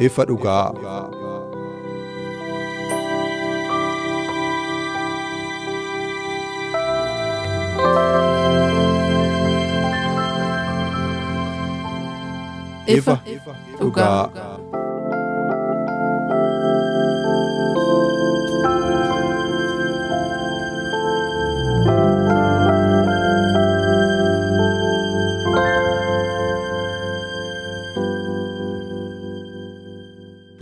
Ifa dhugaa. Ifa dhugaa.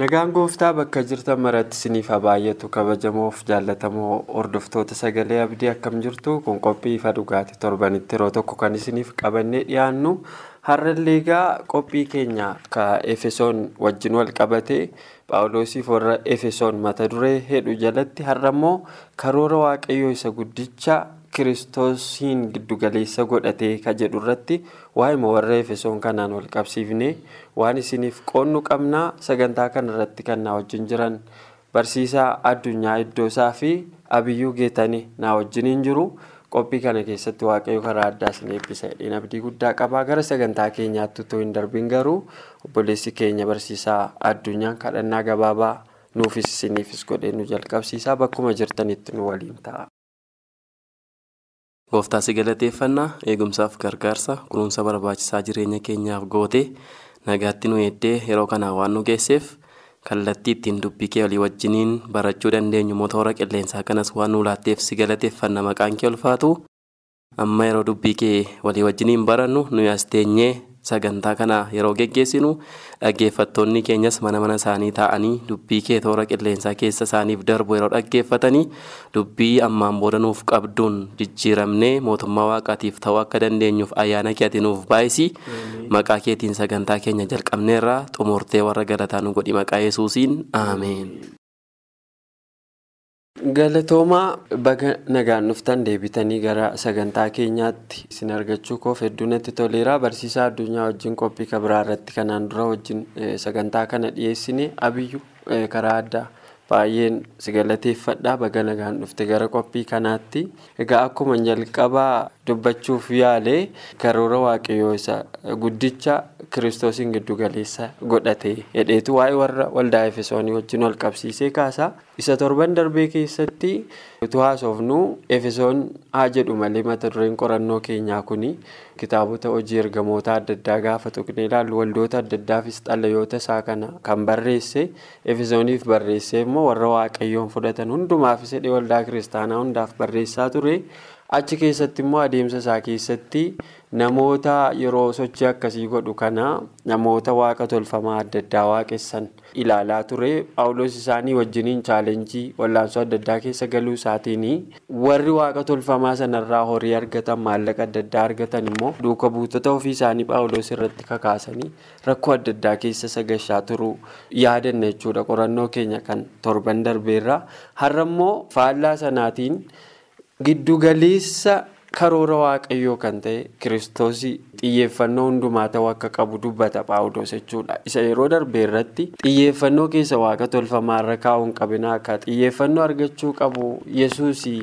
Nagaan gooftaa bakka jirtan maratti isiniif haa baay'atu kabajamoof jaallatamoo hordoftoota sagalee abdii akkam jirtu kun qophii ifa dhugaati. Torbanitti yeroo tokko kan isiniif qabannee dhiyaannu har'allee egaa qophii keenya ka efesoon wajjin wal qabate paawuloosiif warra efesoon mata duree hedhu jalatti har'ammoo karoora waaqayyoo isa guddicha kiristoosiin giddugaleessa godhatee ka jedhu irratti waa'ee warra efesoon kanaan wal qabsiifne waan isiniif qoonnu qabnaa sagantaa kana irratti kan naa wajjin jiran. Barsiisaa addunyaa iddoosaa fi abiyyuu geetanii naa wajjiniin jiru. Qophii kana keessatti waaqayyo karaa addaa isin eebbisa. Jedheen abdii guddaa qabaa gara sagantaa keenyaatti utuu hin darbin garuu obboleessi keenya barsiisaa addunyaan kadhannaa gabaabaa nuufis isiniifis godhee nu jalqabsiisaa bakkuma jirtanitti nu waliin ta'a. Gooftaa si galateeffannaa eegumsaaf gargaarsa kunuunsa barbaachisaa jireenya keenyaaf goote nagaatti nu eeddee yeroo kanaa waan nu geesseef kallattii ittiin dubbii kee walii wajjiniin barachuu dandeenyu motoora qilleensaa kanas waan nu laatteef si galateeffanna maqaan kee ulfaatu. Amma yeroo dubbii kee walii wajjiniin barannu nuyi as teenyee sagantaa kana yeroo geggeessinu dhaggeeffattoonni keenyas mana mana isaanii taa'anii dubbii kee toora qilleensaa keessa isaaniif darbu yeroo dhaggeeffatanii dubbii ammaan booda nuuf qabduun jijjiiramnee mootummaa waaqaatiif ta'uu akka dandeenyuuf ayyaana kee ati nuuf baay'isi. Maqaa keetiin sagantaa keenya jalqabneerraa xumurtee warra galataa nu godhi maqaa yesuusiin. Aameen. Galatoomaa baga nagaan dhuftan deebitanii gara sagantaa keenyaatti isin argachuu koof hedduu natti toleera barsiisaa addunyaa wajjin qophii kabiraa irratti kanaan dura wajjin sagantaa kana dhiyeessine abiyyu karaa addaa baay'een si galateeffadhaa. Baga nagaan dhufte gara qophii kanaatti. Egaa akkuma jalqabaa dubbachuuf yaale karoora waaqayyoo isa guddicha kiristoosiin giddugaleessa godhate hedheetu. Waa'ee warra waldaa efesoonii wajjin wal qabsiisee kaasa isa torban darbee keessatti utuu haasofnu efesoon haa jedhu malee mata dureen qorannoo keenyaa kuni kitaabota hojii ergamoota adda addaa gaafa tuqnee ilaallu waldoota adda addaafis xalayoota isaa kana kan barreesse efesooniif barreesse immoo warra waaqayyoon fudhatan hundumaafis hidhee waldaa kiristaanaa hundaaf barreessaa ture. Achi keessatti immoo adeemsa isaa keessatti namoota yeroo sochii akkasii godhu kana namoota waaqa tolfamaa adda addaa waaqessan ilaalaa ture paawuloos isaanii wajjiniin chaalenjii wallaansoo adda addaa keessa galuu isaatiin warri waaqa tolfamaa sanarraa horii argatan maallaqa adda addaa argatan immoo duuka buutota ofii isaanii paawuloos irratti kakaasanii rakkoo adda addaa keessa sagashaa turuu yaadanna jechuudha qorannoo keenya kan torban darbeerra har'a immoo faallaa sanaatiin. Giddugaleessa karoora waaqayyoo kan ta'e kiristoosii xiyyeeffannoo hundumaa ta'uu akka qabu dubbata paawuloos jechuudha. Isa yeroo darbe irratti xiyyeeffannoo keessa waaqa tolfamaa irra kaa'uun qabina akka xiyyeeffannoo argachuu qabu yesuusii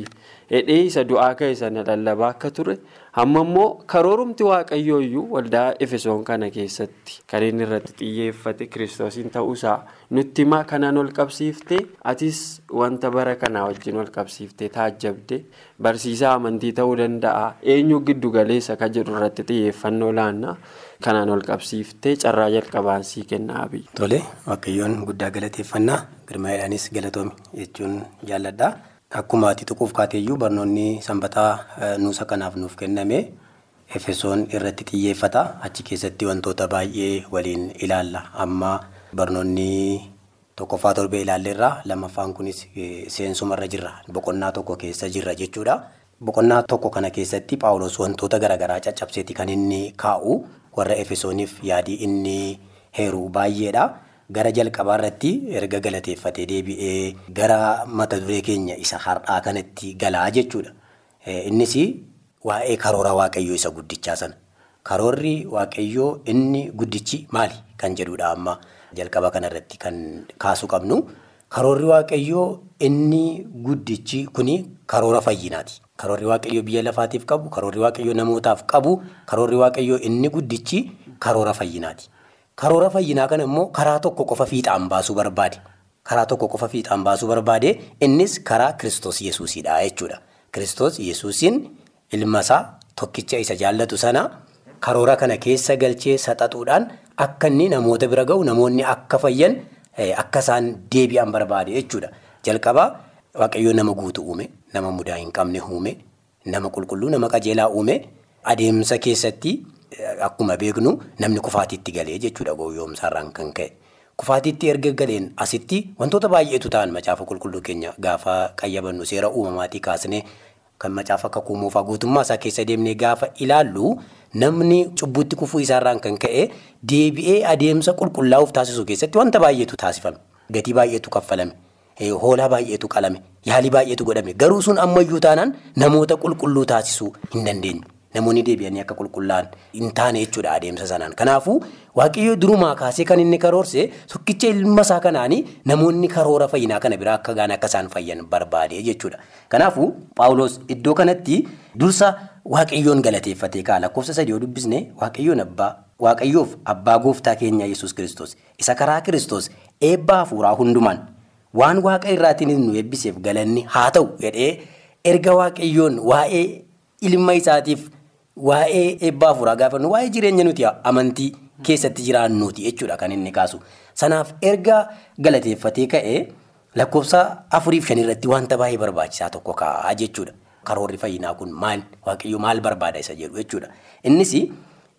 hedhee isa du'aa ka'e sana lallabaa akka ture. Amma immoo karoorumti waaqayyoo iyyuu waldaa efesoon kana keessatti kan inni irratti xiyyeeffate kiristoosiin ta'uusaa nutti himaa kanaan ol qabsiiftee atis wanta bara kanaa wajjin ol qabsiiftee taajjabde barsiisaa amantii ta'uu danda'a eenyu giddu galeessa ka jedhu irratti xiyyeeffannoo laannaa kanaan ol qabsiiftee carraa jalqabaan sii kennaa abiyyi. Tole waaqayyoon guddaa galateeffannaa girmaa'edhaanis galatoomi jechuun jaalladha. Akkuma ati tuquuf kaateeyyuu barnoonni sanbataa nuusa kanaaf nuuf kenname efesoon irratti xiyyeeffata. Achi keessatti wantoota baay'ee waliin ilaalla. Amma barnoonni tokkoffaa torbee ilaalleerraa lammaffaan kunis seensumarra jirra boqonnaa tokko keessa jirra jechuudha. Boqonnaa tokko kana keessatti paawulos wantoota garaagaraa caccabseeti kan inni kaa'u warra efesooniif yaadii inni heeru baay'eedha. Gara jalqabaa irratti erga galateeffatee deebi'ee gara mata duree keenya isa har'aa kanatti galaa jechuudha. Innis waa'ee karoora waaqayyoo isa guddichaa sana. Karoorri waaqayyoo inni guddichi maali kan jedhudha amma jalqaba kanarratti kan kaasuu qabnu. Karoorri waaqayyoo inni guddichi kuni karoora fayyinaati. Karoorri waaqayyoo biyya lafaatiif qabu, karoorri waaqayyoo namootaaf qabu, karoorri waaqayyoo inni guddichi karoora fayyinaati. Karoora fayyinaa kana immoo karaa tokko qofa fiixaan baasuu barbaade. Karaa tokko qofa fiixaan baasuu barbaade innis karaa Kiristoos Yesuusidha jechuudha. Kiristoos Yesuusiin ilma isaa tokkicha isa jaallatu sana karoora kana keessa galchee saxaxuudhaan akka inni namoota bira gahu namoonni akka fayyan akka isaan deebi'an barbaade jechuudha. Jalqabaa waaqayyoo nama guutu uume, nama mudaa hin qabne uume, nama qulqulluu, nama qajeelaa uume adeemsa keessatti. Akkuma beeknu namni kufaatiitti galee jechuudha gowwoomsaarraan kan ka'e. Kufaatiitti erga galeen asitti wantoota baay'eetu ta'an macaafa qulqulluu keenya gaafa qayyabannu seera uumamaatii kaasnee kan macaafa akka kuumuufaa guutummaa isaa keessa deemnee gaafa ilaallu namni cubbuutti kufuu isaarraan kan ka'e deebi'ee adeemsa qulqullaa'uuf taasisuu keessatti wanta baay'eetu taasifame. Gatii baay'eetu kaffalame. Hoolaa baay'eetu qalame. Yaalii baay'eetu godhame. Garuu sun ammayyuu taanaan namoota qulqulluu taasisuu hin dandeenye. Namoonni deebi'anii akka qulqullaa'an hin taane jechuudha adeemsa sanaan. Kanaafuu waaqayyoo durumaa kaasee kan inni karoorse tokkicha ilma isaa kanaanii namoonni karoora fayyinaa kana biraa akka gaan akka isaan fayyan barbaade jechuudha. Kanaafuu Paawulos iddoo kanatti dursa waaqayyoon galateeffatee ka'a lakkoofsa sadii yoo dubbisne waaqayyoon abbaa waaqayyoof abbaa gooftaa keenya yesus kiristoos isa karaa kiristoos eebbaa hafuuraa hundumaan waan waaqa irraatiin nu eebbiseef galanni haa ta'u jedhee erga waaqayyoon waa'ee ilma isaatiif. Waa'ee eebbaa hafuuraa gaafannu waa'ee jireenya nuti amantii keessatti jiraannuuti jechuudha kan inni kaasu. Sanaaf erga galateeffatee ka'ee lakkoofsa afuriif shan irratti wanta baay'ee barbaachisaa tokko kaa'aa jechuudha. Karoorri fayyinaa kun maal waaqayyo maal barbaada isa jedhu jechuudha. Innis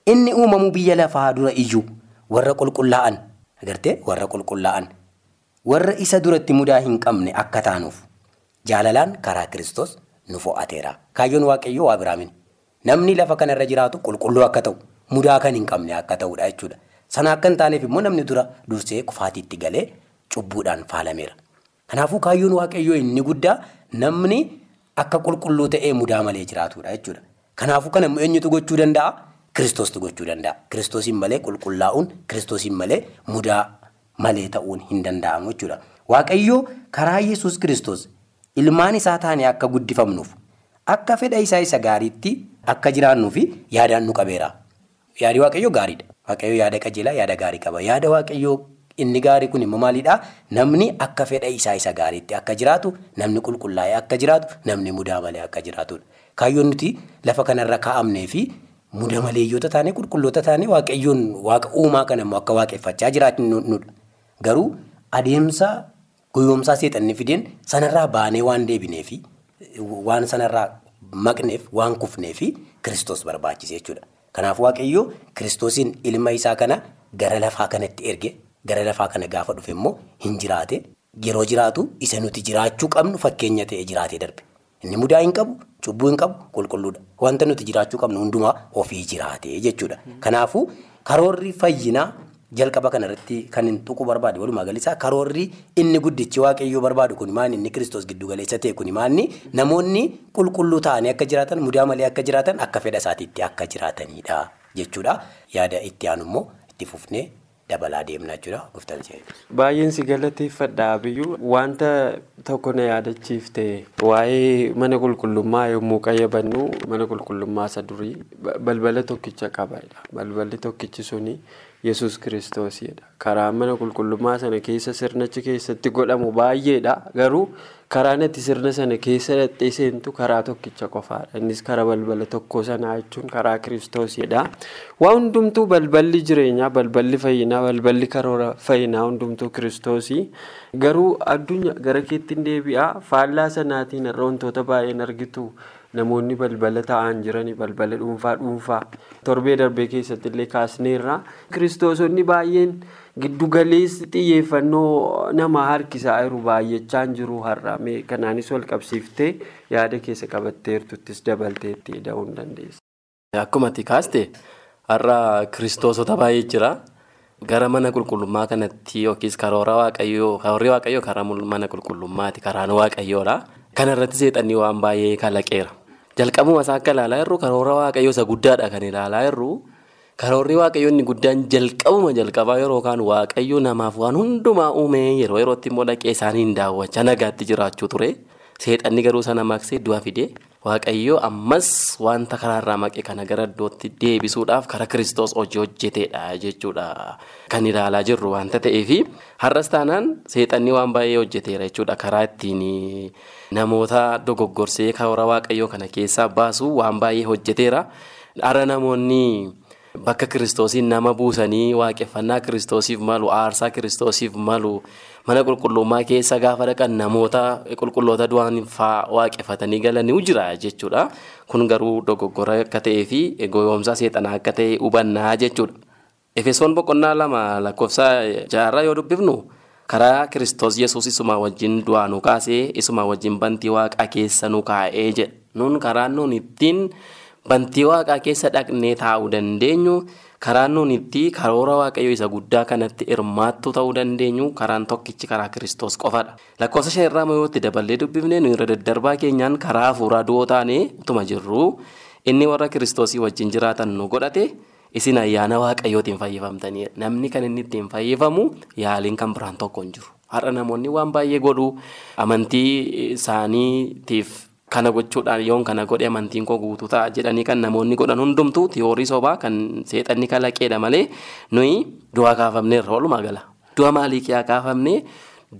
inni uumamuu biyya lafaa dura iyyuu warra qulqullaa'an agartee warra qulqullaa'an warra isa duratti mudaa hin qabne akka taanuuf jaalalaan karaa kiristoos nu fo'ateera. Kaayyoon waaqayyoo waa biraa miti. Namni lafa kanarra jiraatu qulqulluu akka ta'u mudaa kan hin qabne akka ta'udha jechuudha. Sana akka hin taaneef immoo namni dura dursee kufaatiitti galee cubbuudhaan faalameera. Kanaafuu kaayyoon waaqayyoo inni guddaa namni akka qulqulluu ta'ee mudaa malee jiraatudha jechuudha. Kanaafuu kana eenyutu gochuu danda'a? Kiristoostu gochuu danda'a. Kiristoosiin malee qulqullaa'uun, kiristoosiin malee mudaa malee ta'uun hin danda'amu jechuudha. Waaqayyoo karaa Yesuus kiristoos ilmaan isaa taane akka guddifamnuuf akka fedha isaa isa gaariitti akka jiraannuu fi yaadaan nu qabeera. Yaadi waaqayyoo gaariidha. Waaqayyoo yaada qajeelaa yaada gaarii qaba. Yaada waaqayyoo inni gaarii kun immoo maalidhaa? Namni akka fedha isaa isa gaariitti akka jiraatu, namni qulqullaa'ee akka jiraatu, namni mudaa malee akka jiraatudha. Kaayyoon nuti lafa kanarra kaa'amnee fi muda maleeyyoota taanee qulqulloota taanee waaqayyoon waaqa uumaa kana immoo akka waaqeffachaa jiraatnudha. Garuu adeemsa goyoomsaa seexanni fideen sanarraa baanee waan deebineefi waan sanarraa maqneef waan kufneefi kiristoos barbaachise jechuudha. Kanaaf waaqayyoo kiristoosiin ilma isaa kana gara lafaa kanatti erge gara lafaa kana gaafa dhufe immoo hin jiraate yeroo jiraatu isa nuti jiraachuu qabnu fakkeenya ta'ee jiraatee darbe. Inni mudaa hin qabu, cubbuu hin qabu, qulqulluudha. Wanta nuti jiraachuu qabnu hundumaa ofii jiraate jechuudha. Kanaafuu karoorri fayyinaa jalqaba kanarratti kan hin tuquu barbaade walumaa galisaa karoorri inni guddichi waaqayyoo barbaadu kun maal inni kiristoos giddu galeessa ta'e kun maal namoonni qulqulluu ta'anii akka jiraatan mudaa malee akka jiraatan akka fedha isaatiitti akka jiraatanidha jechuudha. Yaada itti aanu immoo itti fufnee dabalaa deemna jechuudha. Guftaan Baay'een si galateeffadha Abiyyuu wanta tokko na yaadachiifte waa'ee mana qulqullummaa yommuu qayyabannu mana qulqullummaa isa durii balbala tokkicha qabaadha. Balballi tokkichi suni Yesuus kiristoosidha. Karaa mana qulqullummaa sana keessa sirnichi keessatti godhamu baay'eedha. Garuu karaan itti sirna sana keessa dhaqxee seentu karaa tokkicha qofaadha. Innis karaa balbala tokkoo sanaa jechuun karaa kiristoosidha. Waa hundumtuu balballi jireenyaa, balballi fayyinaa, balballi karoora fayyinaa hundumtuu kiristoosii. Garuu addunyaa gara keetti deebi'aa faallaa sanaatiin irra wantoota baay'een argitu. Namoonni balbala taa'an jiranii balbala dhuunfaa dhuunfaa torbee darbee keessatti illee kaasneerra kiristoosonni baay'een giddugaleessi xiyyeeffannoo nama harkisaa jiru baay'achaa jiru har'a kanaanis wal qabsiiftee yaada keessa qabatteertuttis dabalteetti da'uu hin dandeessa. Akkuma kaaste har'a kiristoosota baay'ee jira. Gara mana qulqullummaa kanatti yookiis karoora waaqayyoo karoorri waaqayyoo karaa mana qulqullummaati karaan waaqayyoodha. Kana irratti seexanni waan baay'ee kalaqeera. Jalqabuma isaa akka ilaalaa jirru karoora waaqayyoo isa guddaadha kan ilaalaa jirru. Karoorri waaqayyoo inni guddaan jalqabuma jalqabaa yeroo kaan waaqayyo namaaf waan hundumaa uumee yeroo yerootti immoo dhaqee isaaniin daawwachaa nagaatti jiraachuu ture. Seexanni garuu sana maqsee du'a fide. Waaqayyoo ammas wanta karaarraa maqe kana gara iddootti deebisuudhaaf karaa kiristoos hojii hojjeteedha jechuudha kan ilaalaa jirru wanta ta'eefi har'as taanaan seexanni waan baay'ee hojjeteera jechuudha karaa ittiin namoota dogoggorsee karoora waaqayyoo kana keessaa baasu waan baay'ee hojjeteera har'a namoonni. Bakka kiristoosiin nama buusanii waaqeffannaa kiristoosiif malu aarsaa kiristoosiif malu mana qulqullummaa keessa gaafa dhaqan namoota qulqulloota du'an fa'aa waaqeffatanii galanii jira jechuudha. Kun garuu dogoggora akka ta'ee fi goyoomsaa seexanaa akka ta'e hubannaa jechuudha. Efesoon boqonnaa lama lakkoofsa jaarraa yoo dubbifnu karaa kiristoos yesuus isuma wajjin du'aa nu kaasee isuma wajjin bantii waaqaa keessa nu kaa'ee jedha. Nun karaan nun ittiin. Bantii waaqaa keessa dhaqnee taa'uu dandeenyu karaan nuun itti karoora waaqayyoo isa guddaa kanatti hirmaattuu ta'uu dandeenyu karaan tokkichi karaa kiristoos qofadha. Lakkoofsa shan irraa yoo itti daballee dubbifne nu irra daddarbaa keenyaan karaa hafuuraa du'oo taanee utuma jirru inni warra kiristoosii wajjin jiraatan nu godhate isin ayyaana waaqayyootiin fayyifamtanii namni kan inni ittiin fayyifamu yaaliin kan biraan tokko hin jiru. Har'a namoonni waan baay'ee godhu amantii isaaniitiif. Kana gochuudhaan yoon kana godhe amantiin koo guutuu ta'a jedhanii kan namoonni godhan hundumtuu tiyoorii sobaa kan seexanni kalaqeedha malee nuyi du'aa kaafamneerra walumaa gala. Du'a maalii kiyaa kaafamnee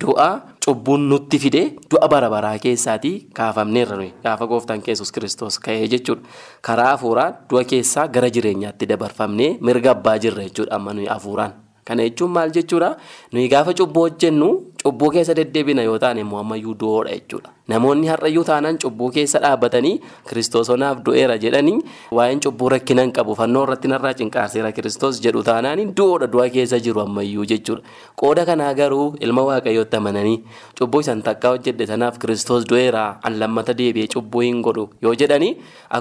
du'a cubbuun nutti fide du'a bara baraa keessaatii kaafamneerra nuyi gaafa gooftaan Yesuus kiristoos ka'ee jechuudha. Karaa hafuuraa du'a keessaa gara jireenyaatti dabarfamnee mirga abbaa jirra jechuudha amma nuyi hafuuraan. Kana jechuun maal jechuudha nuyi gaafa cubbuu hojjennu cubbuu keessa deddeebina yoo taane immoo ammayyuu du'oodha jechuudha. Namoonni har'ayyuu taanaan cubbuu keessa dhaabbatanii kiristoosonaaf du'eera jedhanii waa'een cubbuu rakkina hin qabu fannoo irratti narraa cinqaarseera kiristoos jedhu taanaan du'oodha du'a keessa jiru ammayyuu jechuudha. Qooda kanaa garuu ilma waaqayyootti amananii cubbuu isan takkaa hojjedhe sanaaf kiristoos du'eera an lammata deebi'ee cubbuu hin godhu yoo jedhanii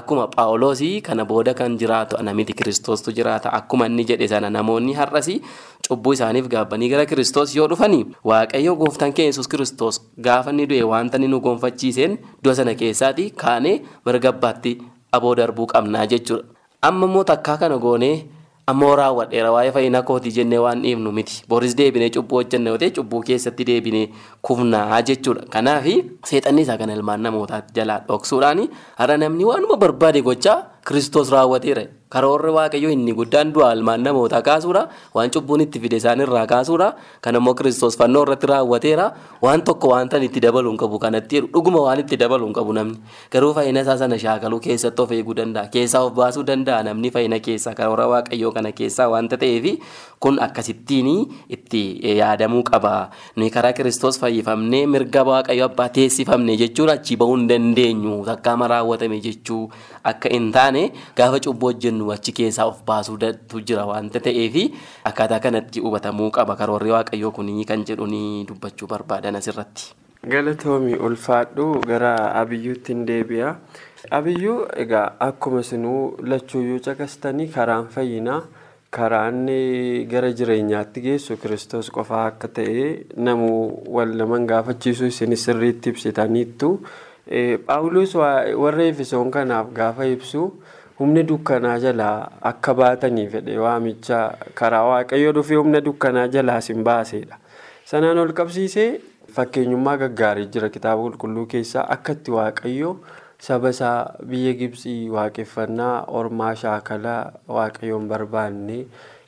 akkuma paawuloosii kana booda kan jiraatu namiti kiristoostu jiraata akkuma inni jedhe sana namoonni har'asii cubbuu isaaniif gaabbanii gara kiristoos yoo dhufanii waaqayyo gooftaan keenya yesus kiristoos gaafa inni du'e wanta inni nu gonfachiiseen du'a sana keessaati kaanee mirga abbaatti aboo darbuu qabnaa jechuudha. Amma immoo takkaa kana goonee ammoo raawwadheera waa'ee fayyina kootii jennee waan dhiibnu miti boris deebinee cubbuu hojjenne yoo ta'e cubbuu keessatti deebinee kufnaa jechuudha. Kanaaf seexanni isaa kana ilmaan namootaatti jalaa dhoksuudhaan har'a namni waanuma barbaade gochaa kiristoos raawwateera. Karoorri waaqayyoo inni guddaan du'a ilmaan namootaa kaasuudha. Waan cubbuun itti fide isaanirraa kaasuudha. Kan immoo kiristoos fannoo irratti raawwateera. Waan tokko wanta itti dabaluu hin qabu kanatti dhuguma waan itti dabaluu hin qabu namni. Garuu fayyina isaa sana shaakaluu keessatti of eeguu danda'a. Keessaa of baasuu danda'a namni fayyina keessaa karoora waaqayyoo kana keessaa wanta ta'eef kun akkasittiin itti yaadamuu qaba. Nuyi karaa kiristoos fayyifamnee mirga waaqayyoo abbaa teessifamne jechuun achii bahuu hin dandeenyu. Takkaama raawwatame jechuu akka hin taane gaafa cubbuu hojjennu achi keessaa of baasuutu jira wanta ta'eef akkaataa kanatti hubatamuu qaba karoorri waaqayyoo kunii kan jedhu ni dubbachuu barbaadan asirratti. Galatoomi ulfaadhu gara abiyyuutti hin deebi'a. Abiyyuu egaa akkuma isinuu lachuuyyuu caqastanii karaan fayyinaa karaan gara jireenyaatti geessu kiristoos qofaa akka ta'e namuu wal naman gaafachiisu isin sirriitti ibsitaniittu. Paawuloos warra Efesoon kanaaf gaafa ibsu. Humna dukkanaa jalaa akka baatanii fedhe waamicha karaa waaqayyoo dhufee humna dukkanaa jalaa isin baasedha. Sanaan ol qabsiisee fakkeenyummaa gaggaarii jira kitaaba qulqulluu keessaa akkatti waaqayyoo saba isaa biyya Gibsii waaqeffannaa ormaa shaakalaa waaqayyoon barbaanne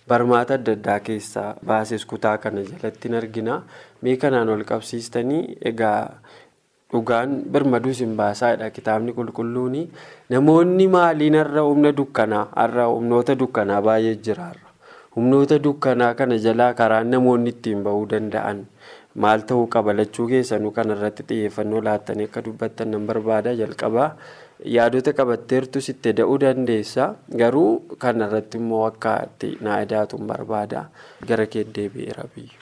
barmaata adda addaa keessaa baases kutaa kana jalatti argina. Mee kanaan ol qabsiistanii egaa. Dhugaan birmaduu isin baasaadha kitaabni qulqulluun namoonni maaliin har'a humna dukkanaa har'a humnoota dukkanaa baay'ee jira humnoota dukkanaa kana jalaa karaan namoonni ittiin bahuu danda'an. Maal ta'uu qaba lachuu keessanuu kanarratti xiyyeeffannoo laattanii akka dubbattan nan barbaada jalqabaa. Yaadota qabatteertu sitti da'uu dandeessa. Garuu kanarratti immoo akka na idaatuun barbaada. Gara kee deebi'eera biyyu.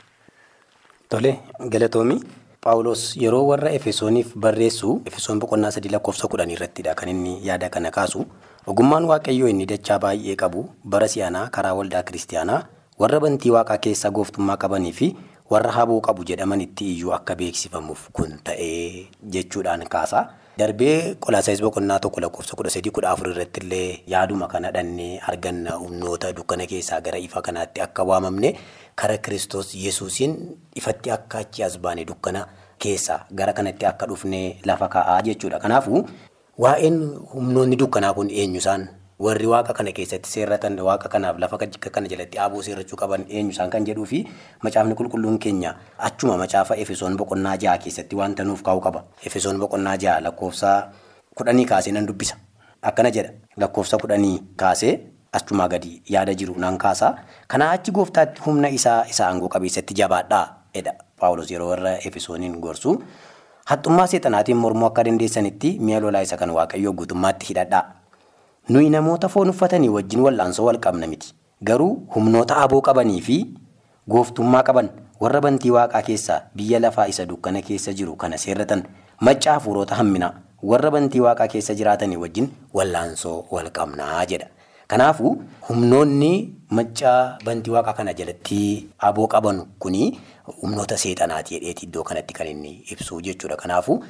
Tole galatoomii Paawulos yeroo warra Efesooniif barreessu Efesoon boqonnaa sadii lakkoofsa kudhanii irrattidha kan inni yaada kana kaasu ogummaan waaqayyoo inni dachaa baay'ee qabu bara si'anaa karaa waldaa kiristaanaa warra bantii waaqaa keessa gooftummaa qabanii fi warra haboo qabu jedhamanitti iyyuu akka beeksifamuuf kun ta'ee jechuudhaan kaasa. Darbee qolaasaayis boqonnaa tokko lakkoofsa kudha sadii kudha afur irratti illee yaaduma kana dhannee arganna humnoota dukkana keessaa gara ifa kanaatti akka waamamne kara kiristoos yesuusiin ifatti akka achi as baane dukkana keessaa gara kanatti akka dhufne lafa kaa'aa jechuudha. Kanaafuu waa'een humnoonni dukkanaa kun eenyu isaan warri waaqa kana keessatti seerratan waaqa kanaaf lafa kana jalatti aboo seerrachuu qaban eenyu isaan kan jedhuu fi macaafni qulqulluun keenya achuma macaafa efesoon boqonnaa ja'a keessatti wanta nuuf kaa'u qaba. Efesoon boqonnaa ja'a lakkoofsa kudhanii kaasee nan dubbisa. Akkana jedha lakkoofsa kudhanii kaasee achumaa gadi yaada jiru nan kaasa. Kanaa achi gooftaatti humna isaa isa aangoo qabeessatti jabaadhaa jedha Paawulos yeroo warra efesooniin gorsu. Haxxummaa seexanaatiin mormuu akka dandeessanitti mi'a lolaa isa kan waaqayyoo guutummaatti hidhadhaa. Nuyi namoota foon uffatanii wajjin wal'aansoo wal qabna miti. Garuu humnoota aboo qabanii fi gooftummaa qaban warra bantii waaqaa keessaa biyya lafaa isa dukkana keessa jiru kana seerratan macca hafuurota hamminaa warra bantii waaqaa keessa jiraatanii wajjin wal'aansoo wal qabnaa jedha. Kanaafuu humnoonni macca bantii waaqaa kana jalatti aboo qaban kuni humnoota seexanaati jedheeti iddoo kanatti kan inni ibsu jechuudha. Kanaafuu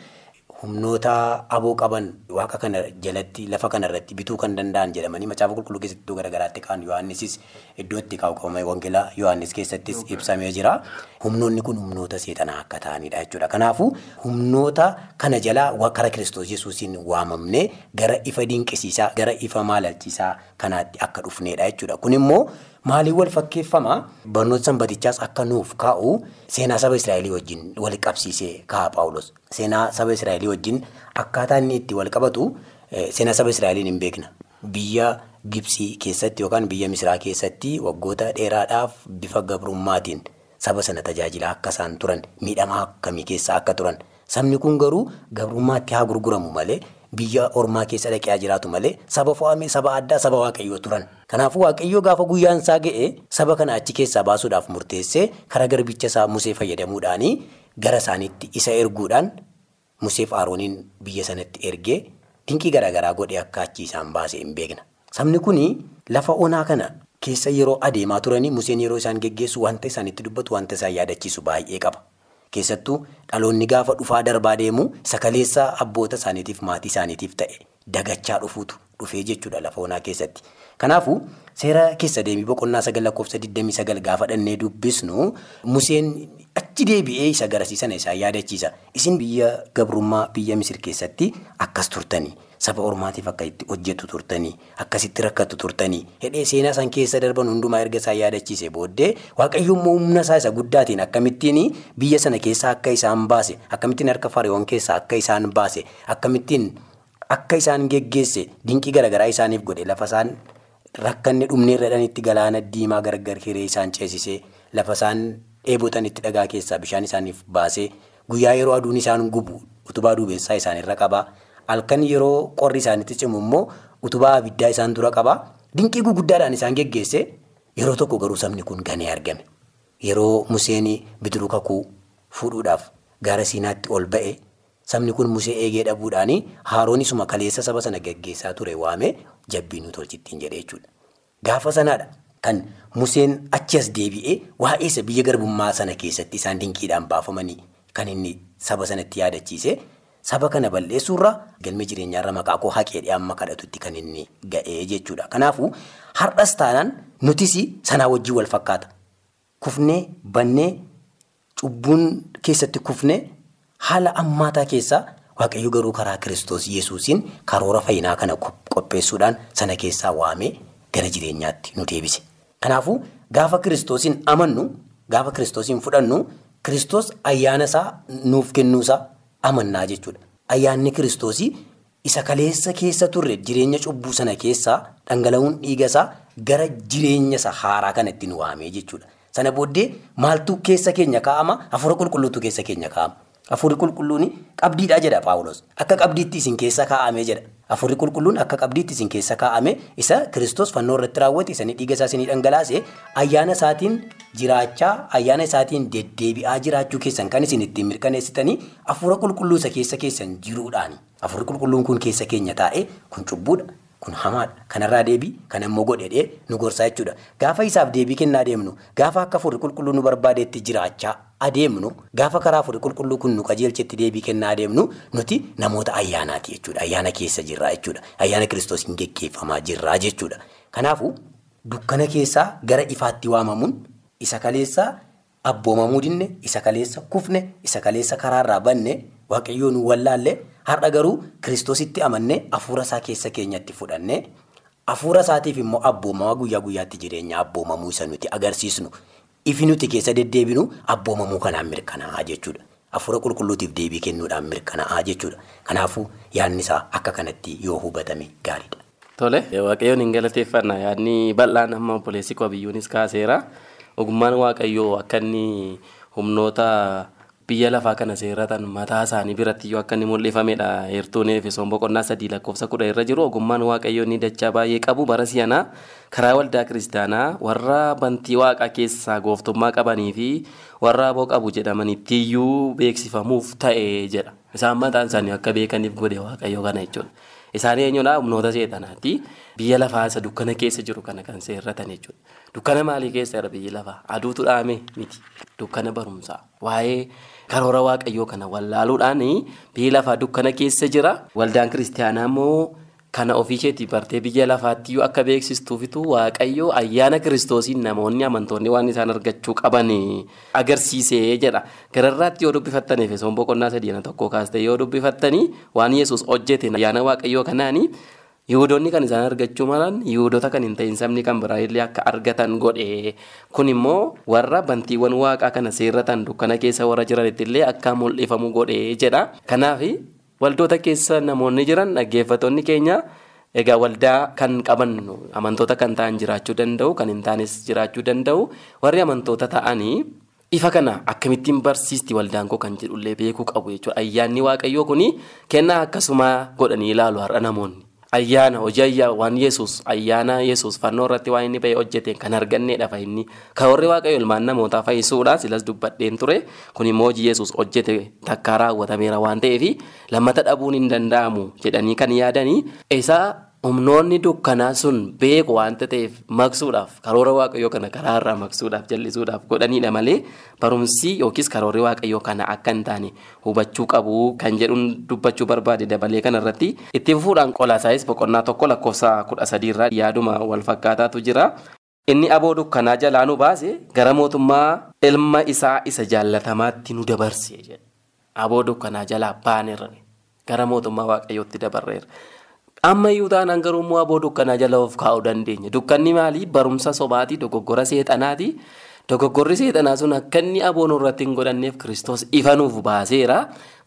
humnoota aboo qaban waaqa kana jalatti lafa kanarratti bituu kan danda'an jedhamanii macaafa qulqulluu keessatti iddoo garaagaraatti kaan yohaannisis iddoo itti kaa'u qabame wangeelaa yohaannis keessattis ibsamee jira. Humnoonni kun humnoota seexanaa akka ta'anidha jechuudha. Kanaafuu humnoota kana jalaa kara kiristoos yesuusiin waamamne gara ifa dinqisiisaa gara ifa maalalchiisaa kanaatti akka dhufnedha jechuudha. Kun immoo maaliin wal fakkeeffama barnoota sanbatichaas akka nuuf kaa'u seenaa saba Israa'elii wajjin wal qabsiisee kaa'a Paawulos. Seenaa saba Israa'elii wajjin akkaataa inni itti wal qabatu seenaa saba Israa'eliin hin beekna. Biyya Gibsii keessatti yookaan biyya Misiraa keessatti waggoota dheeraadhaaf bifa gabrummaatiin saba sana tajaajilaa akka isaan turan miidhamaa akkamii keessa akka turan sabni kun garuu gabrummaatti haa gurguramu malee biyya ormaa keessa dhaqee jiraatu malee saba fo'amee saba addaa saba waaqayyoo turan. Kanaafuu waaqayyoo gaafa guyyaan isaa ga'e saba kana achi keessaa baasuudhaaf murteessee karaa garbicha isaa Musee fayyadamuudhaanii gara isaaniitti isa erguudhaan Museef Arooniin biyya sanatti ergee dinqii garaagaraa godhee akka achi isaan baase hin beekna. Sabni kun lafa onaa kana keessa yeroo adeemaa turanii Museen yeroo isaan geggeessu wanta isaanitti dubbatu wanta isaan yaadachiisu baay'ee qaba. Keessattuu dhaloonni gaafa dhufaa darbaa deemu sakaleessa abboota isaaniitiif maatii isaaniitiif ta'e dagachaa dhufuutu dhufee jechuudha lafa onaa keessatti. Kanaafuu seera keessa deemii boqonnaa sagal lakkoofsa 29 gaafa dhannee dubbisnu Museen achi deebi'ee isa garasiisana isaan yaadachiisa. Isin biyya gabrummaa biyya Misir keessatti akkas turtanii saba ormaatiif akka itti hojjetu turtanii akkasitti rakkatu turtanii hidhee seenaa san keessa darban hundumaa erga isaan yaadachiise booddee waaqayyo immoo humna isaa isa guddaatiin akkamittiin biyya sana keessaa akka isaan baase akkamittiin harka fariiwwan keessaa akka isaan baase akkamittiin akka isaan geggeesse dinqii garaagaraa isaaniif godhe lafa isaan rakkanne dhumnee irradhanitti galaana diimaa gargar hiree isaan ceesisee lafa isaan dheebotanitti dhagaa keessaa bishaan isaaniif baasee guyyaa yeroo aduun isaan gubu utubaa duumessaa isaanirra qabaa. Halkan yeroo qorri isaanitti cimu immoo utubaa abiddaa isaan dura qabaa dinqii guguddaadhaan isaan geggeesse yeroo tokko garuu sabni kun ganee argame yeroo Museen bidiruu kakuu fuudhuudhaaf gaara siinaatti ol ba'e sabni kun Musee eegee dhabuudhaan Haaroon isuma kaleessa saba sana geggeessaa ture waamee jabbii nu tolchittiin jedhee jechuudha. Gaafa sanaadha kan Museen achi as deebi'ee waa'ee isa biyya garbummaa sana keessatti isaan dinqiidhaan baafamanii kan inni saba sanatti yaadachiise. Saba kana balleessuurra galma jireenyaarra maqaa koo haqeedhee amma kadhatutti kan inni ga'ee jechuudha. Kanaafuu har'as taanaan nutis sanaa wajjin wal fakkaata. Kufnee bannee cubbuun keessatti kufnee haala ammaataa keessaa waaqayyo garuu karaa kiristoos yesuusiin karoora fayyinaa kana qopheessuudhaan sana keessaa waamee gara jireenyaatti nu deebise. Kanaafuu gaafa kiristoosiin amannu gaafa kiristoosiin fudhannu kiristoos ayyaana isaa nuuf kennuusaa. Amannaa jechuudha. Ayyaanni kiristoosii isa kaleessa keessa turre jireenya cubbuu sana keessaa dhangala'uun dhiiga isaa gara jireenya isa haaraa kanatti nu waamee jechuudha. Sana booddee maaltu keessa keenya kaa'ama? Hafuura qulqulluutu keessa keenya kaa'ama. Hafuurri qulqulluun qabdiidha jedha Paawulos. Akka qabdiitti isin keessa kaa'ame jedha. Hafuurri qulqulluun akka qabdiitti isin keessa kaa'ame isa Kiristoos fannoo irratti raawwate isa dhiiga isaa isinii dhangalaase ayyaana isaatiin jiraachaa ayyaana isaatiin deddeebi'aa jiraachuu keessan kan isin ittiin mirkaneessitanii hafuura qulqulluu isa keessa keessan jiruudhaani. Hafuurri qulqulluun kun keessa keenya taa'ee kun cubbuudha. Kun hamaadha. Kanarraa deebii kan immoo godhedhee nu gorsaa jechuudha. Gaafa isaaf deebii kennaa deemnu gaafa akka hafuurri qulqulluu nu barbaadetti jiraachaa adeemnu gaafa karaa hafuurri qulqulluu kun nu qajeelchetti deebii kennaa adeemnu nuti namoota ayyaanaati jechuudha. Ayyaana keessa jirraa jechuudha. Ayyaana kiristoosiin geggeeffamaa jirraa jechuudha. Kanaafuu dukkana keessaa gara ifaatti waamamuun isa kaleessaa abboomamuu dinne isa kaleessa kufne isa kaleessa karaarraa banne waaqayyoo nu wallaalle har'a garuu kiristoositti amannee hafuura isaa keessa keenyatti fudhannee hafuura isaatiif immoo abboomamaa guyyaa guyyaatti jireenya abboomamuu isa nuti agarsiisnu ifi nuti keessa deddeebinu abboomamuu kanaan mirkanaa'aa jechuudha. Hafuura qulqulluutiif deebii kennuudhaan mirkanaa'aa jechuudha. Kanaafuu yaadni isaa akka kanatti yoo hubatame gaariidha. Tole waaqayyoon hin galateeffannaa yaadni bal'aan amma obboleessi koo biyyuunis kaaseera. Ogummaan waaqayyoo akka humnoota biyya lafaa kana seerratan mataa isaanii biratti yoo akka inni mul'ifamedha. Heertuun Efesoon boqonnaa sadii lakkoofsa kudha irra jiru ogummaan waaqayyoo inni dachaa baay'ee qabu bara si'anaa karaa waldaa kiristaanaa warra bantii waaqaa keessaa gooftummaa qabanii fi warra aboo qabu jedhamanitti iyyuu beeksifamuuf ta'e jedha. Isaan mataan isaanii akka beekaniif godhe waaqayyoo kana jechuudha. Isaan eenyudha humnoota seexanaati. Biyya lafaa isa dukkana keessa jiru kana kan seerratan jechuudha. Dukkana maalii keessa biyyi lafaa? Aduutu dhaame miti. Dukkana barumsaa. Waa'ee karoora waaqayyoo kana wallaaluudhaan biyyi lafaa dukkana keessa jira. Waldaan kiristaanaa immoo kana ofii isheetii bartee biyya lafaatti akka beeksistuufitu waaqayyoo ayyaana kiristoosiin namoonni amantoonni waan isaan argachuu qaban agarsiisee jedha. Gararraatti yoo dubbifattan Efesoon boqonnaa sadii tokko kaastee yoo dubbifattanii waan Yesuus hojjete ayyaana waaqayyoo kanaanii Yihudoonni kan isaan argachuu malan Yihudoota kan hin ta'in sabni kan biraa illee akka argatan godhe. Kun immoo warra bantiiwwan waaqaa kana seerratan dukkana keessa warra jiranitti illee akka mul'ifamu godhe jedha. Kanaaf waldoota keessa namoonni jiran dhaggeeffattoonni keenya egaa waldaa kan qaban amantoota kan ta'an jiraachuu danda'u kan hin taanes jiraachuu danda'u warri amantoota ta'anii ifa kana akkamittiin barsiisti waldaan koo kan jedhullee beekuu qabu jechuudha. Ayyaanni waaqayyoo kuni kennaa akkasumaa godhanii ilaalu har'a namoonni. Ayyaana hojii ayyaa waan Yesuus ayyaana Yesuus fannoo irratti waan inni bahee hojjete kan arganneedha fa'inni karoorri waaqayyo ilmaan namootaa fayyisuudha silas dubbadheen ture. Kun immoo hojii Yesuus hojjete takkaa raawwatameera waan ta'eef lammata dhabuun hin danda'amu jedhanii kan yaadanii. Isaa humnoonni dukkanaa sun beeku waanta ta'eef maqsuudhaaf karoora waaqayyoo kana karaa irraa maqsuudhaaf jallisuudhaaf godhaniidha malee barumsi yookiis karoorri waaqayyoo kana akka hin taane hubachuu qabu kan jedhuun dubbachuu barbaade dabalee kanarratti itti fufuudhaan qolaasaayis boqonnaa tokko lakkoofsa kudha sadiirraa yaaduma wal fakkaataatu jira. Inni aboo dukkanaa jalaa nu baase gara mootummaa ilma isaa isa jaallatamaatti nu dabarse. Aboo dukkanaa jalaa baaneerra gara mootummaa waaqayyootti dabarreera. Amma iyyuu taanaan garuu immoo aboo dukkanaa jala of kaa'uu dandeenya. Dukkanni maali? Barumsa sobaati, dogoggora seexanaati. Dogoggorri seexanaa sun akka inni aboon irratti hin godhanneef Kiristoos ifa nuuf baaseera.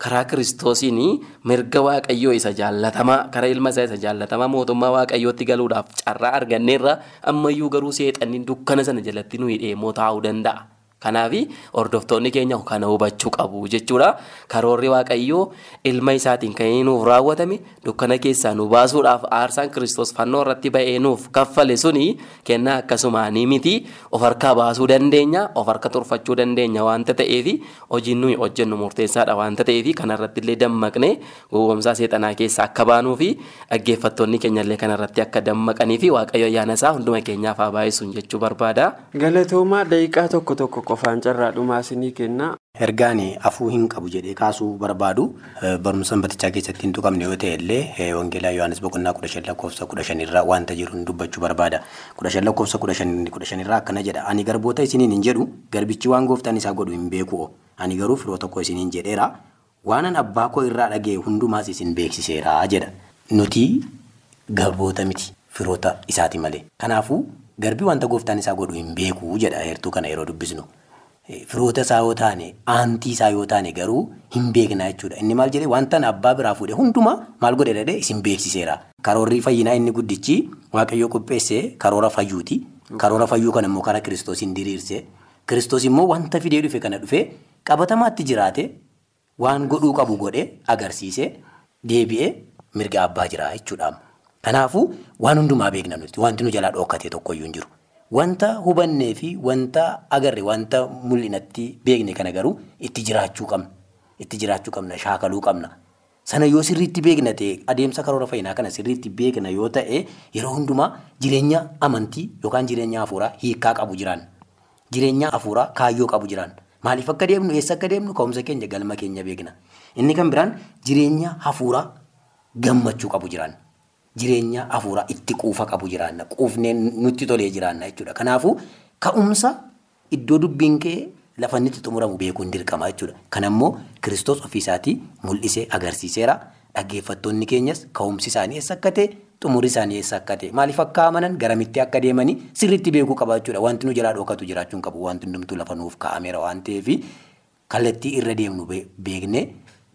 Karaa Kiristoosiin mirga waaqayyoo isa jaallatamaa, karaa ilma isaa isa jaallatamaa mootummaa waaqayyootti galuudhaaf carraa arganneerra. Ammayyuu garuu seexanni dukkana sana jalatti nuyi dheemoo taa'uu danda'a. Kanaaf hordoftoonni keenya kana hubachuu qabu jechuudha. Karoorri waaqayyoo ilma isaatiin kan inni nuuf raawwatame dukkana keessaa nu baasuudhaaf aarsaan kiristoos fannoo irratti ba'ee nuuf kaffale suni kennaa akkasumaanii miti of harkaa baasuu dandeenya of harka turfachuu dandeenya waanta ta'eef hojiin nuyi hojjennu murteessaadha waanta ta'eef kanarratti illee dammaqnee gowwoomsaa seexanaa keessaa akka baanuu fi dhaggeeffattoonni keenyallee kanarratti akka dammaqanii fi waaqayyo ayyaana isaa hunduma keenyaaf haa baay'isuun jechuu barbaada. Galatoomaa daqiiqaa tokko tokko qofaan carraa dhumaa isinii kenna. Ergaan afuu hin qabu jedhee kaasuu barbaadu barumsa sanbatichaa keessatti hin tuqamne yoo ta'e illee wangeelaa Yohaannis boqonnaa kudha shan lakkoofsa kudha shanirraa wanta jiru dubbachuu barbaada. Kudha shan lakkoofsa kudha shanirraa akkana jedha. Ani garboota isiniin hin jedhu garbichi waan gooftaan isaa godhu hin beeku. Ani garuu firoo tokko isiniin jedheera. Waanan abbaa koo irraa dhaga'e hundumaas isin beeksiseera jedha. Nuti garboota miti firoota isaati malee. Kanaafuu garbi wanta gooftaan isaa godhu hin beeku jedha heertuu kana yeroo dubbisnu. Firoota isaa yoo taane aantii isaa yoo taane garuu hin beekna jechuudha. Inni maal jedhee wanta abbaa biraa fuudhe hundumaa maal godhe dhadhee isin beeksiseera. Karoorri fayyinaa inni guddichi waaqayyoo qopheesse karoora fayyuuti. Karoora fayyuu kana immoo karaa kiristoosiin diriirse Kiristoos immoo wanta fidee dhufe kana dhufee qabatamaatti jiraate waan godhuu qabu godhee agarsiisee deebi'ee mirga abbaa jira jechuudha. Kanaafuu waan hundumaa beekna nuti wanti nu jalaa dhokkate tokkoyyuu hin jiru. Wanta hubannee fi wanta agarre wanta mul'inatti beekne kana garuu itti jiraachuu qabna. Itti jiraachuu qabna shaakaluu qabna. Sana yoo sirriitti beekna ta'e adeemsa karoora fayyinaa kana sirriitti beekna yoo ta'e yeroo hundumaa jireenya amantii yookaan jireenya hafuuraa hiikaa qabu jiraanna. Jireenya hafuuraa kaayyoo qabu jiraanna. Maaliif akka deemnu eessa akka deemnu ka'umsa keenya galma keenya beekna. Inni kan biraan jireenya hafuuraa gammachuu qabu jiraanna. Jireenya hafuuraa itti quufa qabu jiraanna. Quufnee nutti tolee jiraanna jechuudha. Kanaafuu ka'umsa iddoo dubbiin kee lafa inni itti xumuramu beekuun dirqama jechuudha. Kanammoo Kiristoos ofiisaatii mul'isee agarsiiseera. Dhaggeeffattoonni keenyas ka'umsi isaanii eessa akka ta'e xumurri isaanii eessa akka ta'e maaliif akka amanan garamitti akka deemanii sirriitti beekuu qaba jechuudha. Wanti nu jalaa dhookatu jiraachuun qabu wanti hundumtuu lafa nuuf kaa'ameera waan ta'eef kallattii irra deemnu beeknee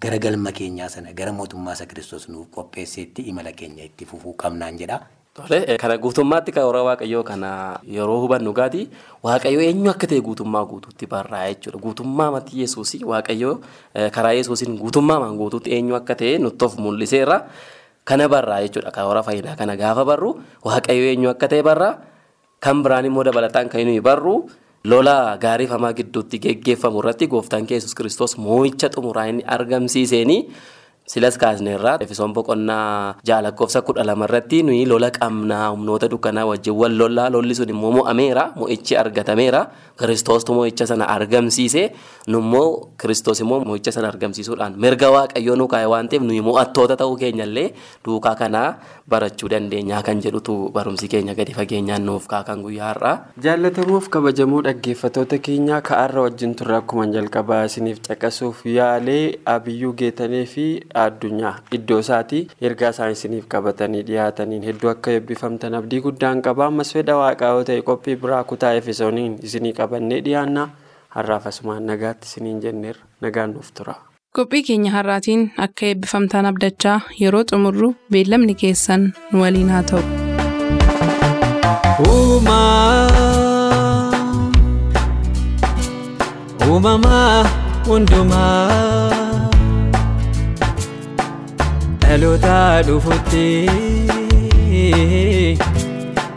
gara galma keenyaa sana gara mootummaa isa Kiristoos nuuf qopheesseetti imala keenya itti fufuu qabnaan jedha. Tole kana guutummaatti karoora waaqayyoo kana yeroo hubannu gaati waaqayyoo eenyu akka ta'e guutummaa guutuutti barraa'e jechuudha. Guutummaa matii Yesuusii waaqayyoo karaa Yesuusiin guutummaa guutuutti eenyu akka ta'e nutti of mul'iseera. Kana barraa jechuudha karoora fayyinaa kana gaafa barru waaqayyoo eenyu akka ta'e barraa kan biraan immoo dabalataan kan nuyi barru lola gaarii famaa gidduutti geggeeffamu irratti gooftaan kee Yesuus kiristoos moo'icha xumuraa inni argamsiiseenii. Silas kaasneerraa Efesoon boqonnaa jaalakkoofsa kudha lama irratti nuyi lola qabnaa humnoota dukkanaa wajjin wal lollaa lolli sun immoo mo'ameera mo'ichi argatameera kiristoostu mo'icha sana argamsiise nummoo kiristoos immoo mo'icha sana argamsiisuudhaan mirga waaqayyoo nu kaa'e waan ta'eef nuyi mo'attoota ta'uu keenyallee duukaa kanaa barachuu dandeenyaa kan jedhutu barumsi keenya gadi fageenyaan nuuf kaakan guyyaa har'aa. Jaallatamuuf kabajamoo dhaggeeffattoota keenyaa ka'aarra wajjin turre akkuma jalqabaa isiniif caqasuuf yaalee abiyyuu geetanii fi addunyaa iddoo isaatii ergaa isaan isiniif qabatanii dhiyaataniin hedduu akka eebbifamtan abdii guddaan qaba ammas fedha waaqaa yoo ta'e qophii biraa kutaa efesooniin isinii qabannee dhiyaanna har'aaf asumaan nagaatti isiniin jenneerra nagaan nuuf tura. Qophii keenya har'aatiin akka eebbifamtaan abdachaa yeroo xumurru beellamni keessan nu waliin haa ta'u. Uumamaa hundumaa. Dhaloota dhufutti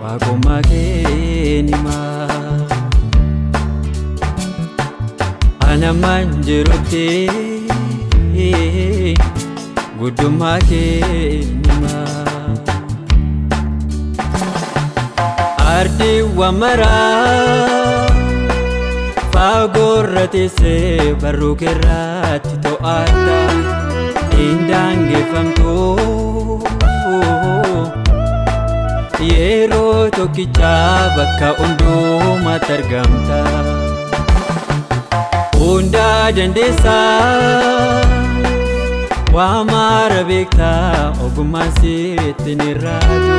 waaqummaa keenyaa anamaan jirutti guddummaa keenyaa ardiiwwan maraa fagoorra teessee barruu keerraatti to'atta. Indaangeffamtu yeroo tokkicha bakka hundumaatti argamta. Hundaa dandeessaa waan mara beektaa ogummaan sitti ni raatu.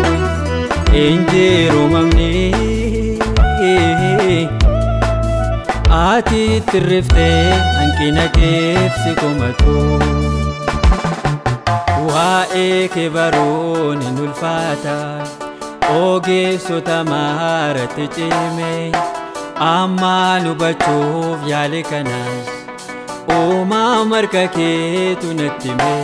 Injiruumamni ati tirriftee hanqina keefsi komatu. Waa'ee kee baruun hin ulfaata. Ogeessota maaratti cime ammaan hubachuuf yaale kanas. Uumaa marka keetu natti hime